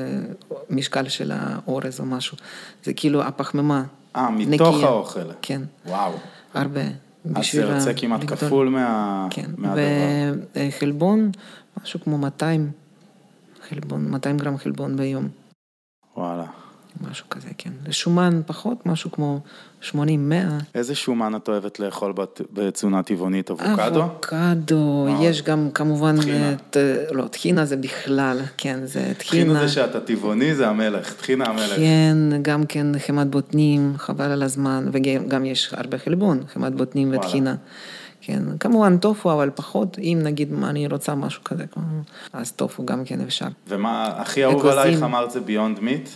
משקל של האורז או משהו, זה כאילו הפחמימה. אה, מתוך נקייה. האוכל. כן. וואו. הרבה. אז זה יוצא כמעט בגדול. כפול מה... כן, מהדבר. וחלבון, משהו כמו 200 חלבון, 200 גרם חלבון ביום. וואלה. משהו כזה, כן. לשומן פחות, משהו כמו 80-100. איזה שומן את אוהבת לאכול בתזונה טבעונית? אבוקדו? אבוקדו, יש גם כמובן, טחינה. את, לא, טחינה זה בכלל, כן, זה טחינה. טחינה זה שאתה טבעוני, זה המלך, טחינה המלך. כן, גם כן חמת בוטנים, חבל על הזמן, וגם יש הרבה חלבון, חמת בוטנים וטחינה. כן, כמובן טופו, אבל פחות, אם נגיד אני רוצה משהו כזה, אז טופו גם כן אפשר. ומה הכי אהוב עלייך אמרת זה ביונד מיט?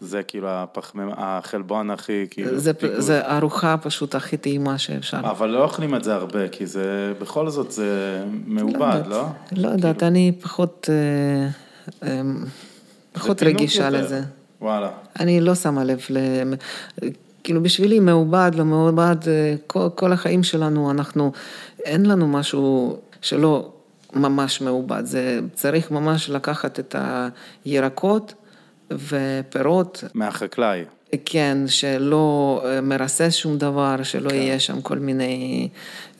זה כאילו הפחמם, החלבון הכי כאילו... זה, זה ארוחה פשוט הכי טעימה שאפשר. אבל לא אוכלים את זה הרבה, כי זה, בכל זאת זה מעובד, לא? לא, לא יודעת, כאילו... אני פחות, אה, אה, פחות רגישה יותר. לזה. וואלה. אני לא שמה לב ל... כאילו בשבילי מעובד, לא מעובד, אה, כל, כל החיים שלנו, אנחנו, אין לנו משהו שלא ממש מעובד, זה צריך ממש לקחת את הירקות. ופירות. מהחקלאי. כן, שלא אה, מרסס שום דבר, שלא כן. יהיה שם כל מיני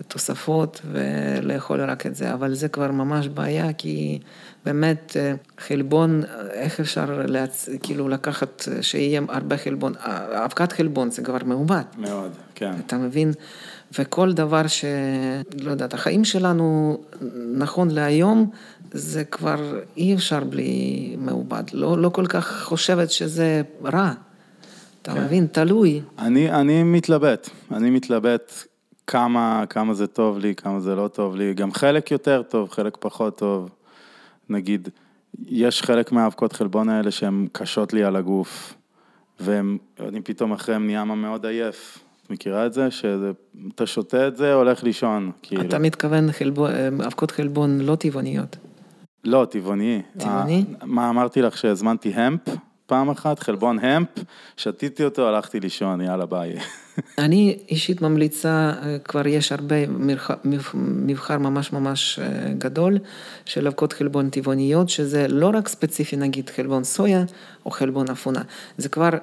תוספות ולאכול רק את זה, אבל זה כבר ממש בעיה, כי באמת אה, חלבון, איך אפשר להצ... כאילו לקחת, שיהיה הרבה חלבון, אבקת חלבון זה כבר מעובד. מאוד, כן. אתה מבין? וכל דבר ש... לא יודעת, החיים שלנו, נכון להיום, זה כבר אי אפשר בלי מעובד. לא, לא כל כך חושבת שזה רע. אתה כן. מבין? תלוי. אני, אני מתלבט, אני מתלבט כמה, כמה זה טוב לי, כמה זה לא טוב לי. גם חלק יותר טוב, חלק פחות טוב. נגיד, יש חלק מהאבקות חלבון האלה שהן קשות לי על הגוף, ואני פתאום אחריהם נהיה מאוד עייף. מכירה את זה? שאתה שותה את זה, הולך לישון, כאילו. אתה מתכוון אבקות חלבון לא טבעוניות. לא, טבעוני. טבעוני? מה אמרתי לך שהזמנתי המפ פעם אחת, חלבון המפ, שתיתי אותו, הלכתי לישון, יאללה ביי. אני אישית ממליצה, כבר יש הרבה, מבחר ממש ממש אה, גדול של אבקות חלבון טבעוניות, שזה לא רק ספציפי נגיד חלבון סויה או חלבון אפונה, זה כבר אה,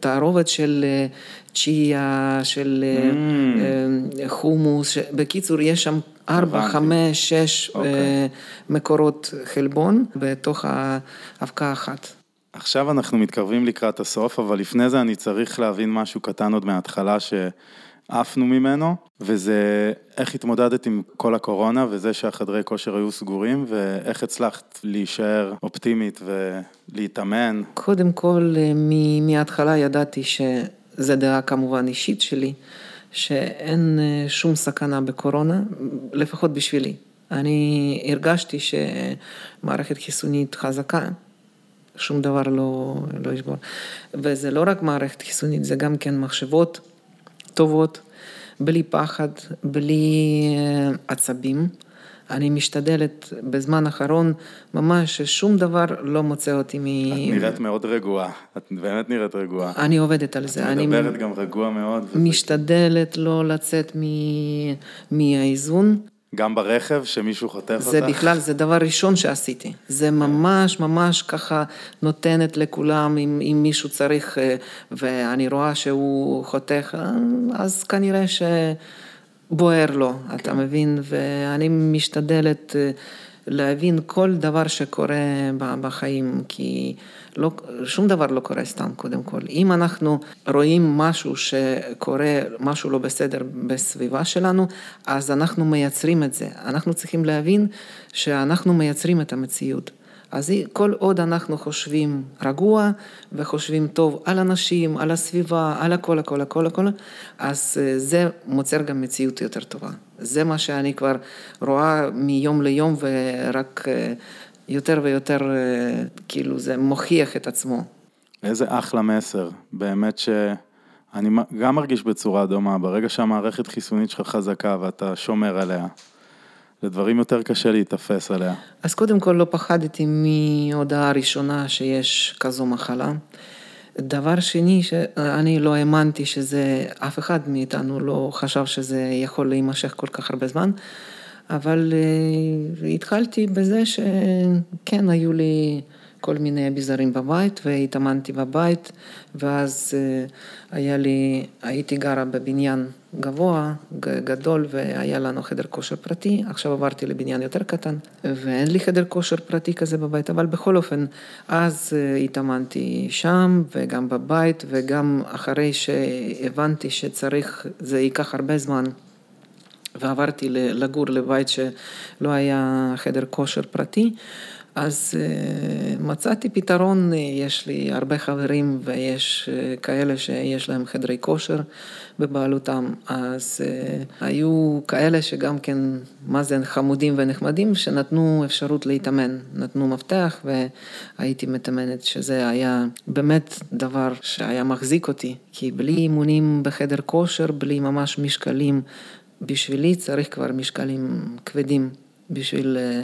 תערובת של אה, צ'יה, של mm. חומוס, בקיצור יש שם ארבע, חמש, שש. אוקיי. מקורות חלבון בתוך האבקה אחת. עכשיו אנחנו מתקרבים לקראת הסוף, אבל לפני זה אני צריך להבין משהו קטן עוד מההתחלה שעפנו ממנו, וזה איך התמודדת עם כל הקורונה וזה שהחדרי כושר היו סגורים, ואיך הצלחת להישאר אופטימית ולהתאמן. קודם כל, מההתחלה ידעתי שזו דעה כמובן אישית שלי. שאין אה, שום סכנה בקורונה, לפחות בשבילי. אני הרגשתי שמערכת חיסונית חזקה, שום דבר לא, לא ישבור. וזה לא רק מערכת חיסונית, זה גם כן מחשבות טובות, בלי פחד, בלי אה, עצבים. אני משתדלת בזמן האחרון ממש ששום דבר לא מוצא אותי מ... את נראית מאוד רגועה, את באמת נראית רגועה. אני עובדת על זה. את מדברת. גם רגוע מאוד. משתדלת וזה... לא לצאת מ... מהאיזון. גם ברכב, שמישהו חותך אותך? זה בכלל, זה דבר ראשון שעשיתי. זה ממש ממש ככה נותנת לכולם, אם, אם מישהו צריך, אה, ואני רואה שהוא חותך, אז כנראה שבוער לו, כן. אתה מבין? ואני משתדלת אה, להבין כל דבר שקורה בחיים, כי לא, שום דבר לא קורה סתם, קודם כל. אם אנחנו רואים משהו שקורה, משהו לא בסדר בסביבה שלנו, אז אנחנו מייצרים את זה. אנחנו צריכים להבין שאנחנו מייצרים את המציאות. אז כל עוד אנחנו חושבים רגוע וחושבים טוב על אנשים, על הסביבה, על הכל, הכל, הכל, הכל, אז אה, זה מוצר גם מציאות יותר טובה. זה מה שאני כבר רואה מיום ליום ורק אה, יותר ויותר, אה, כאילו זה מוכיח את עצמו. איזה אחלה מסר, באמת שאני גם מרגיש בצורה דומה, ברגע שהמערכת חיסונית שלך חזקה ואתה שומר עליה, לדברים יותר קשה להיתפס עליה. אז קודם כל לא פחדתי מהודעה ראשונה שיש כזו מחלה. דבר שני, שאני לא האמנתי שזה, אף אחד מאיתנו לא חשב שזה יכול להימשך כל כך הרבה זמן. אבל uh, התחלתי בזה שכן, היו לי כל מיני אביזרים בבית והתאמנתי בבית, ואז uh, היה לי, הייתי גרה בבניין גבוה, גדול, והיה לנו חדר כושר פרטי, עכשיו עברתי לבניין יותר קטן, ואין לי חדר כושר פרטי כזה בבית, אבל בכל אופן, אז uh, התאמנתי שם וגם בבית, וגם אחרי שהבנתי שצריך, זה ייקח הרבה זמן. ועברתי לגור לבית שלא היה חדר כושר פרטי, אז אה, מצאתי פתרון, יש לי הרבה חברים ויש אה, כאלה שיש להם חדרי כושר בבעלותם, אז אה, היו כאלה שגם כן, מה זה חמודים ונחמדים, שנתנו אפשרות להתאמן, נתנו מפתח והייתי מתאמנת, שזה היה באמת דבר שהיה מחזיק אותי, כי בלי אימונים בחדר כושר, בלי ממש משקלים בשבילי צריך כבר משקלים כבדים בשביל אה,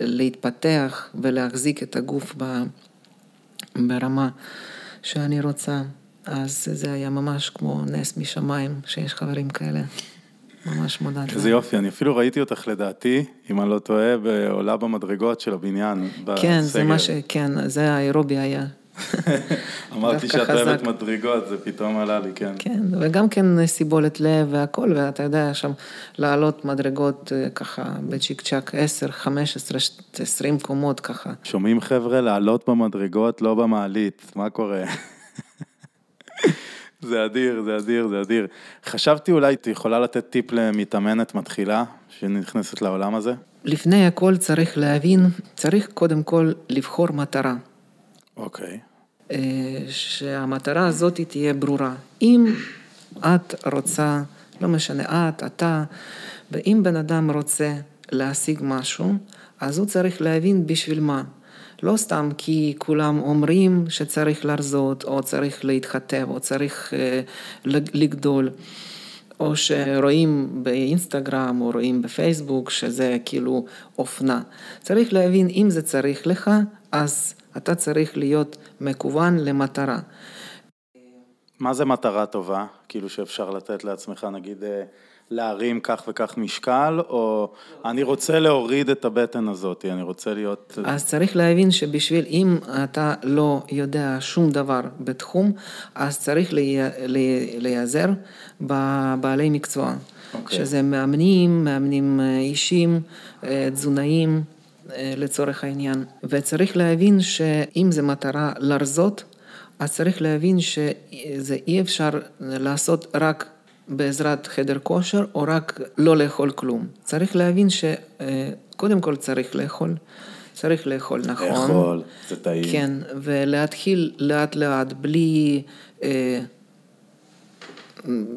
להתפתח ולהחזיק את הגוף ברמה שאני רוצה. אז זה היה ממש כמו נס משמיים, שיש חברים כאלה. ממש מודעת. איזה יופי, אני אפילו ראיתי אותך לדעתי, אם אני לא טועה, עולה במדרגות של הבניין. כן, זה מה ש... כן, זה האירובי היה אמרתי שאת אוהבת מדרגות, זה פתאום עלה לי, כן. כן, וגם כן סיבולת לב והכל, ואתה יודע, שם לעלות מדרגות אה, ככה בצ'יק צ'אק 10, 15, 20 קומות ככה. שומעים חבר'ה, לעלות במדרגות, לא במעלית, מה קורה? זה אדיר, זה אדיר, זה אדיר. חשבתי אולי את יכולה לתת טיפ למתאמנת מתחילה שנכנסת לעולם הזה? לפני הכל צריך להבין, צריך קודם כל לבחור מטרה. אוקיי. Okay. שהמטרה הזאת תהיה ברורה. אם את רוצה, לא משנה, את, אתה, ואם בן אדם רוצה להשיג משהו, אז הוא צריך להבין בשביל מה. לא סתם כי כולם אומרים שצריך להרזות, או צריך להתחתב, או צריך אה, לגדול, או שרואים באינסטגרם, או רואים בפייסבוק, שזה כאילו אופנה. צריך להבין, אם זה צריך לך, אז אתה צריך להיות מקוון למטרה. מה זה מטרה טובה? כאילו שאפשר לתת לעצמך, נגיד, אה, להרים כך וכך משקל, או אני רוצה להוריד את הבטן הזאת, אני רוצה להיות... אז צריך להבין שבשביל, אם אתה לא יודע שום דבר בתחום, אז צריך להיעזר בבעלי מקצוע. Okay. אוקיי. שזה מאמנים, מאמנים אה, אישים, אה, תזונאים. אה, לצורך העניין. וצריך להבין שאם זו מטרה לרזות, אז צריך להבין שזה אי אפשר לעשות רק בעזרת חדר כושר, או רק לא לאכול כלום. צריך להבין שקודם כל צריך לאכול. צריך לאכול נכון. לאכול, זה טעים. כן, ולהתחיל לאט לאט, בלי... אה,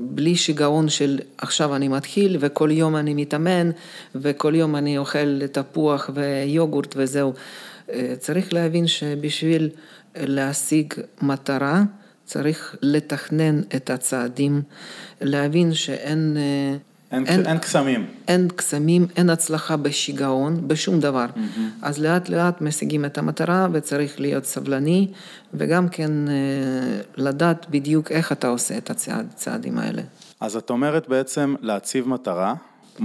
בלי שיגעון של עכשיו אני מתחיל וכל יום אני מתאמן וכל יום אני אוכל תפוח ויוגורט וזהו. אה, צריך להבין שבשביל להשיג מטרה צריך לתכנן את הצעדים, להבין שאין... אין, אין, אין קסמים. אין קסמים, אין הצלחה בשיגעון, בשום דבר. Mm-hmm. אז לאט לאט משיגים את המטרה וצריך להיות סבלני וגם כן אה, לדעת בדיוק איך אתה עושה את הצעדים האלה. אז את אומרת בעצם להציב מטרה,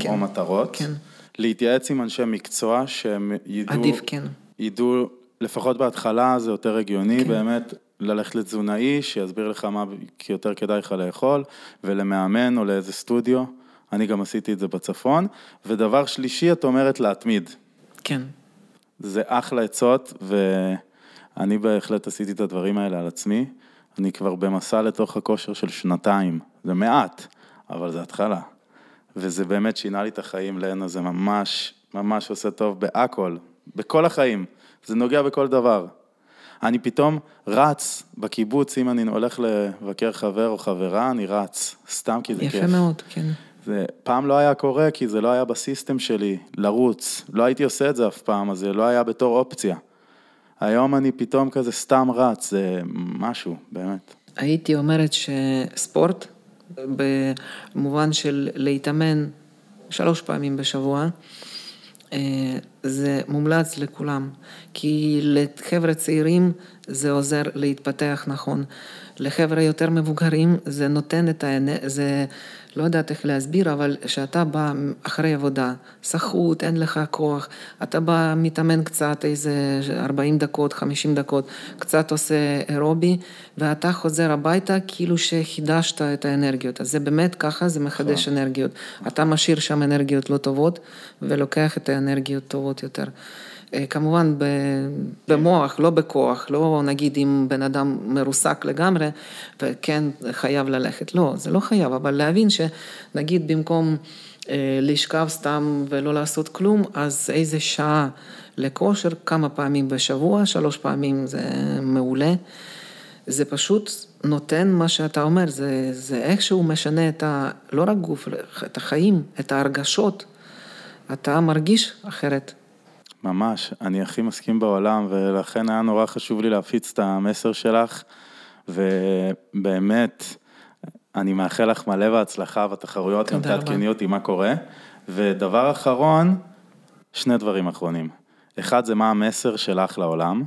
כן, או מטרות, כן. להתייעץ עם אנשי מקצוע שהם ידעו... עדיף, כן. ידעו, לפחות בהתחלה זה יותר הגיוני, כן. באמת, ללכת לתזונאי שיסביר לך מה יותר כדאי לך לאכול, ולמאמן או לאיזה סטודיו. אני גם עשיתי את זה בצפון. ודבר שלישי, את אומרת להתמיד. כן. זה אחלה עצות, ואני בהחלט עשיתי את הדברים האלה על עצמי. אני כבר במסע לתוך הכושר של שנתיים, זה מעט, אבל זה התחלה. וזה באמת שינה לי את החיים, לנה זה ממש, ממש עושה טוב בהכל, בכל החיים, זה נוגע בכל דבר. אני פתאום רץ בקיבוץ, אם אני הולך לבקר חבר או חברה, אני רץ, סתם כי זה יפה כיף. יפה מאוד, כן. זה פעם לא היה קורה, כי זה לא היה בסיסטם שלי, לרוץ. לא הייתי עושה את זה אף פעם, אז זה לא היה בתור אופציה. היום אני פתאום כזה סתם רץ, זה משהו, באמת. הייתי אומרת שספורט, במובן של להתאמן שלוש פעמים בשבוע, אה, זה מומלץ לכולם, כי לחבר'ה צעירים זה עוזר להתפתח נכון. לחבר'ה יותר מבוגרים זה נותן את האנרגיה, זה לא יודעת איך להסביר, אבל כשאתה בא אחרי עבודה, סחוט, אין לך כוח, אתה בא, מתאמן קצת, איזה 40 דקות, 50 דקות, קצת עושה אירובי, ואתה חוזר הביתה כאילו שחידשת את האנרגיות. אז זה באמת ככה, זה מחדש נכון. אנרגיות. אתה משאיר שם אנרגיות לא טובות, ולוקח את האנרגיות טובות יותר. אה, כמובן במוח, לא בכוח, לא נגיד אם בן אדם מרוסק לגמרי וכן חייב ללכת, לא, זה לא חייב, אבל להבין שנגיד במקום אה, לשכב סתם ולא לעשות כלום, אז איזה שעה לכושר, כמה פעמים בשבוע, שלוש פעמים זה מעולה. זה פשוט נותן מה שאתה אומר, זה, זה איכשהו משנה את ה... לא רק גוף, את החיים, את ההרגשות. אתה מרגיש אחרת. ממש, אני הכי מסכים בעולם, ולכן היה נורא חשוב לי להפיץ את המסר שלך, ובאמת, אני מאחל לך מלא בהצלחה בתחרויות, גם תעדכני אותי מה קורה. ודבר אחרון, שני דברים אחרונים. אחד זה מה המסר שלך לעולם,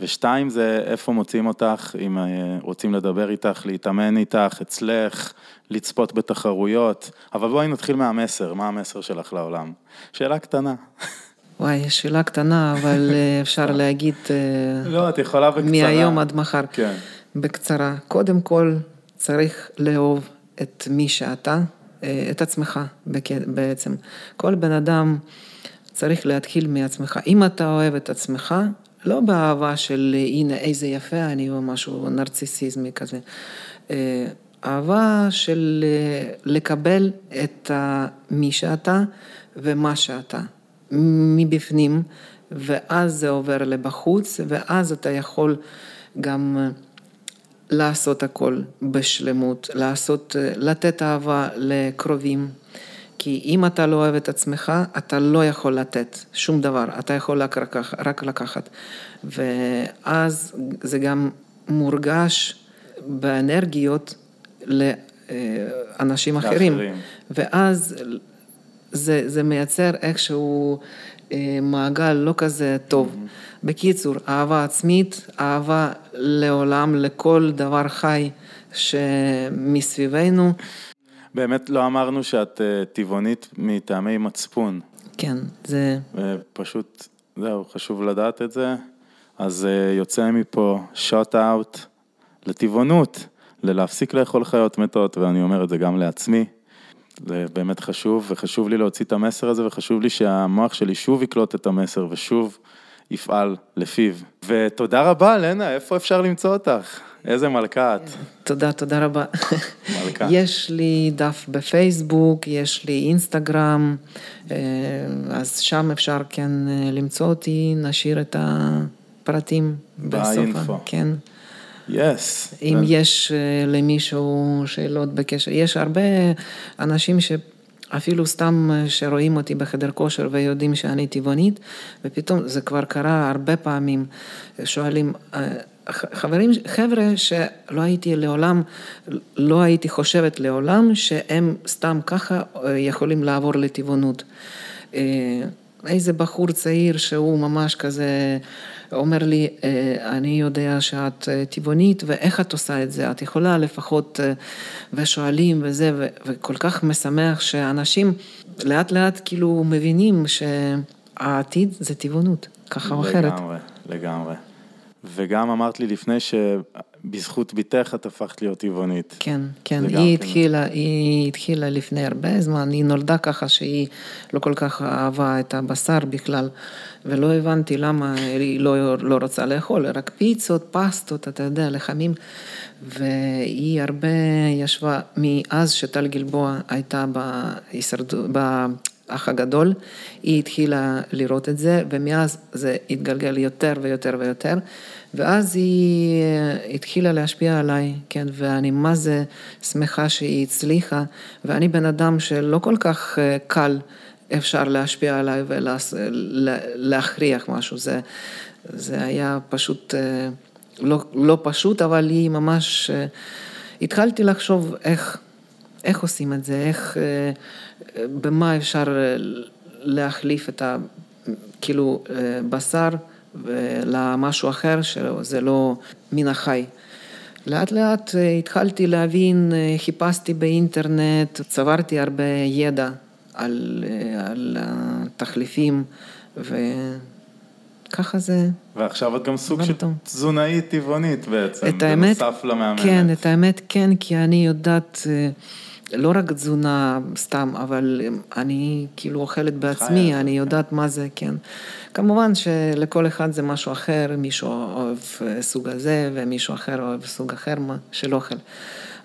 ושתיים זה איפה מוצאים אותך, אם אה, רוצים לדבר איתך, להתאמן איתך, אצלך, לצפות בתחרויות, אבל בואי נתחיל מהמסר, מה המסר שלך לעולם. שאלה קטנה. וואי, שאלה קטנה, אבל אה, אפשר להגיד... אה, לא, את יכולה בקצרה. מהיום עד מחר. כן. בקצרה. קודם כל, צריך לאהוב את מי שאתה, אה, את עצמך בעצם. כל בן אדם צריך להתחיל מעצמך. אם אתה אוהב את עצמך, לא באהבה של הנה איזה יפה אני או משהו נרציסיזמי כזה. אהבה של לקבל את מי שאתה ומה שאתה. מבפנים, ואז זה עובר לבחוץ, ואז אתה יכול גם אה, לעשות הכל בשלמות, לעשות, אה, לתת אהבה לקרובים. כי אם אתה לא אוהב את עצמך, אתה לא יכול לתת שום דבר, אתה יכול רק, רק, רק לקחת. ואז זה גם מורגש באנרגיות לאנשים אחרים. לאחרים. ואז זה, זה מייצר איכשהו אה, מעגל לא כזה טוב. Mm-hmm. בקיצור, אהבה עצמית, אהבה לעולם, לכל דבר חי שמסביבנו. באמת לא אמרנו שאת אה, טבעונית מטעמי מצפון. כן, זה... פשוט, זהו, חשוב לדעת את זה. אז אה, יוצא מפה שוט אאוט לטבעונות, ללהפסיק לאכול חיות מתות, ואני אומר את זה גם לעצמי. זה באמת חשוב, וחשוב לי להוציא את המסר הזה, וחשוב לי שהמוח שלי שוב יקלוט את המסר, ושוב יפעל לפיו. ותודה רבה, לנה, איפה אפשר למצוא אותך? איזה מלכה את. תודה, תודה רבה. מלכה. יש לי דף בפייסבוק, יש לי אינסטגרם, אה, אז שם אפשר כן אה, למצוא אותי, נשאיר את הפרטים בסוף. באינפו. כן. Yes. אם יש אה, למישהו שאלות בקשר, יש הרבה אנשים ש... אפילו סתם אה, שרואים אותי בחדר כושר ויודעים שאני טבעונית, ופתאום זה כבר קרה הרבה פעמים, שואלים, אה, חברים, חבר'ה שלא הייתי לעולם, לא הייתי חושבת לעולם שהם סתם ככה יכולים לעבור לטבעונות. איזה בחור צעיר שהוא ממש כזה אומר לי, אה, אני יודע שאת אה, טבעונית ואיך את עושה את זה, את יכולה לפחות, אה, ושואלים וזה, וכל כך משמח שאנשים לאט לאט כאילו מבינים שהעתיד זה טבעונות, ככה או אחרת. לגמרי, לגמרי. וגם אמרת לי לפני שבזכות בתך את הפכת להיות טבעונית. כן, כן, היא התחילה, היא התחילה לפני הרבה זמן, היא נולדה ככה שהיא לא כל כך אהבה את הבשר בכלל, ולא הבנתי למה היא לא, לא רוצה לאכול, רק פיצות, פסטות, אתה יודע, לחמים, והיא הרבה ישבה, מאז שטל גלבוע הייתה בהישרדות, האח הגדול, היא התחילה לראות את זה, ומאז זה התגלגל יותר ויותר ויותר, ואז היא אה, התחילה להשפיע עליי, כן, ואני מה זה שמחה שהיא הצליחה, ואני בן אדם שלא כל כך אה, קל אפשר להשפיע עליי ולהכריח משהו, זה, זה היה פשוט, אה, לא, לא פשוט, אבל היא ממש, התחלתי לחשוב איך, איך עושים את זה, איך... במה אפשר להחליף את ה... כאילו בשר למשהו אחר שזה לא מן החי. לאט לאט אה, התחלתי להבין, חיפשתי באינטרנט, צברתי הרבה ידע על, על התחליפים וככה זה. ועכשיו את גם סוג של תזונאית טבעונית בעצם, את האמת, בנוסף למאמנת. כן, את האמת כן, כי אני יודעת... לא רק תזונה סתם, אבל אני כאילו אוכלת בעצמי, אני יודעת מה זה, כן. כמובן שלכל אחד זה משהו אחר, מישהו אוהב סוג הזה ומישהו אחר אוהב סוג אחר של אוכל.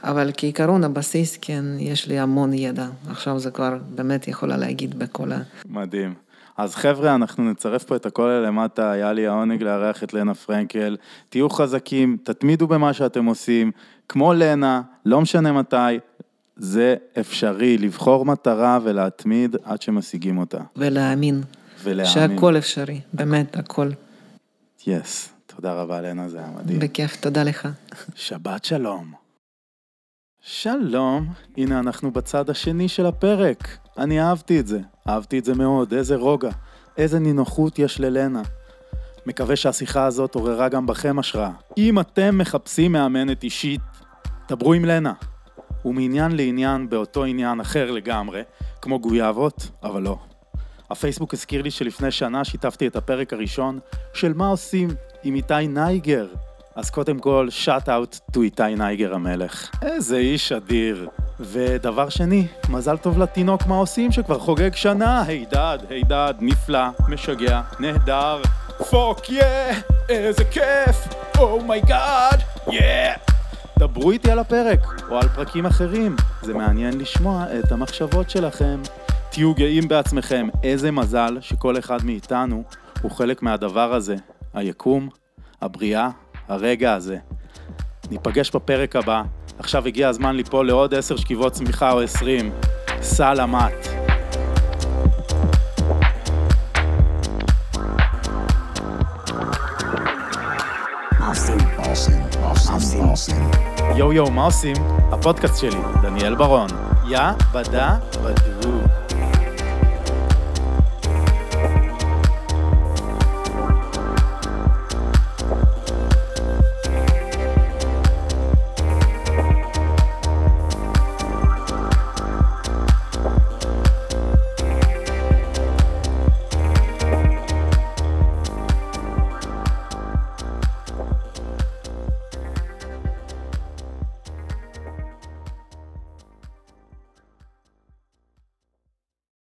אבל כעיקרון הבסיס, כן, יש לי המון ידע. עכשיו זה כבר באמת יכולה להגיד בכל ה... מדהים. אז חבר'ה, אנחנו נצרף פה את הכל למטה, היה לי העונג לארח את לנה פרנקל. תהיו חזקים, תתמידו במה שאתם עושים, כמו לנה, לא משנה מתי, זה אפשרי, לבחור מטרה ולהתמיד עד שמשיגים אותה. ולהאמין. ולהאמין. שהכל אפשרי, באמת, הכל. יס, yes, תודה רבה לנה, זה היה מדהים. בכיף, תודה לך. שבת שלום. שלום, הנה אנחנו בצד השני של הפרק. אני אהבתי את זה, אהבתי את זה מאוד, איזה רוגע, איזה נינוחות יש ללנה. מקווה שהשיחה הזאת עוררה גם בכם השראה. אם אתם מחפשים מאמנת אישית, דברו עם לנה. ומעניין לעניין באותו עניין אחר לגמרי, כמו גויאבות, אבל לא. הפייסבוק הזכיר לי שלפני שנה שיתפתי את הפרק הראשון של מה עושים עם איתי נייגר. אז קודם כל, shout out to איתי נייגר המלך. איזה איש אדיר. ודבר שני, מזל טוב לתינוק מה עושים שכבר חוגג שנה. הידד, הידד, נפלא, משגע, נהדר. fuck yeah, איזה כיף, oh my god, oh yeah. דברו איתי על הפרק, או על פרקים אחרים. זה מעניין לשמוע את המחשבות שלכם. תהיו גאים בעצמכם, איזה מזל שכל אחד מאיתנו הוא חלק מהדבר הזה, היקום, הבריאה, הרגע הזה. ניפגש בפרק הבא, עכשיו הגיע הזמן ליפול לעוד עשר שכיבות סמיכה או עשרים. סלמת. יואו יואו, מה עושים? הפודקאסט שלי, דניאל ברון. יא בדה בדו.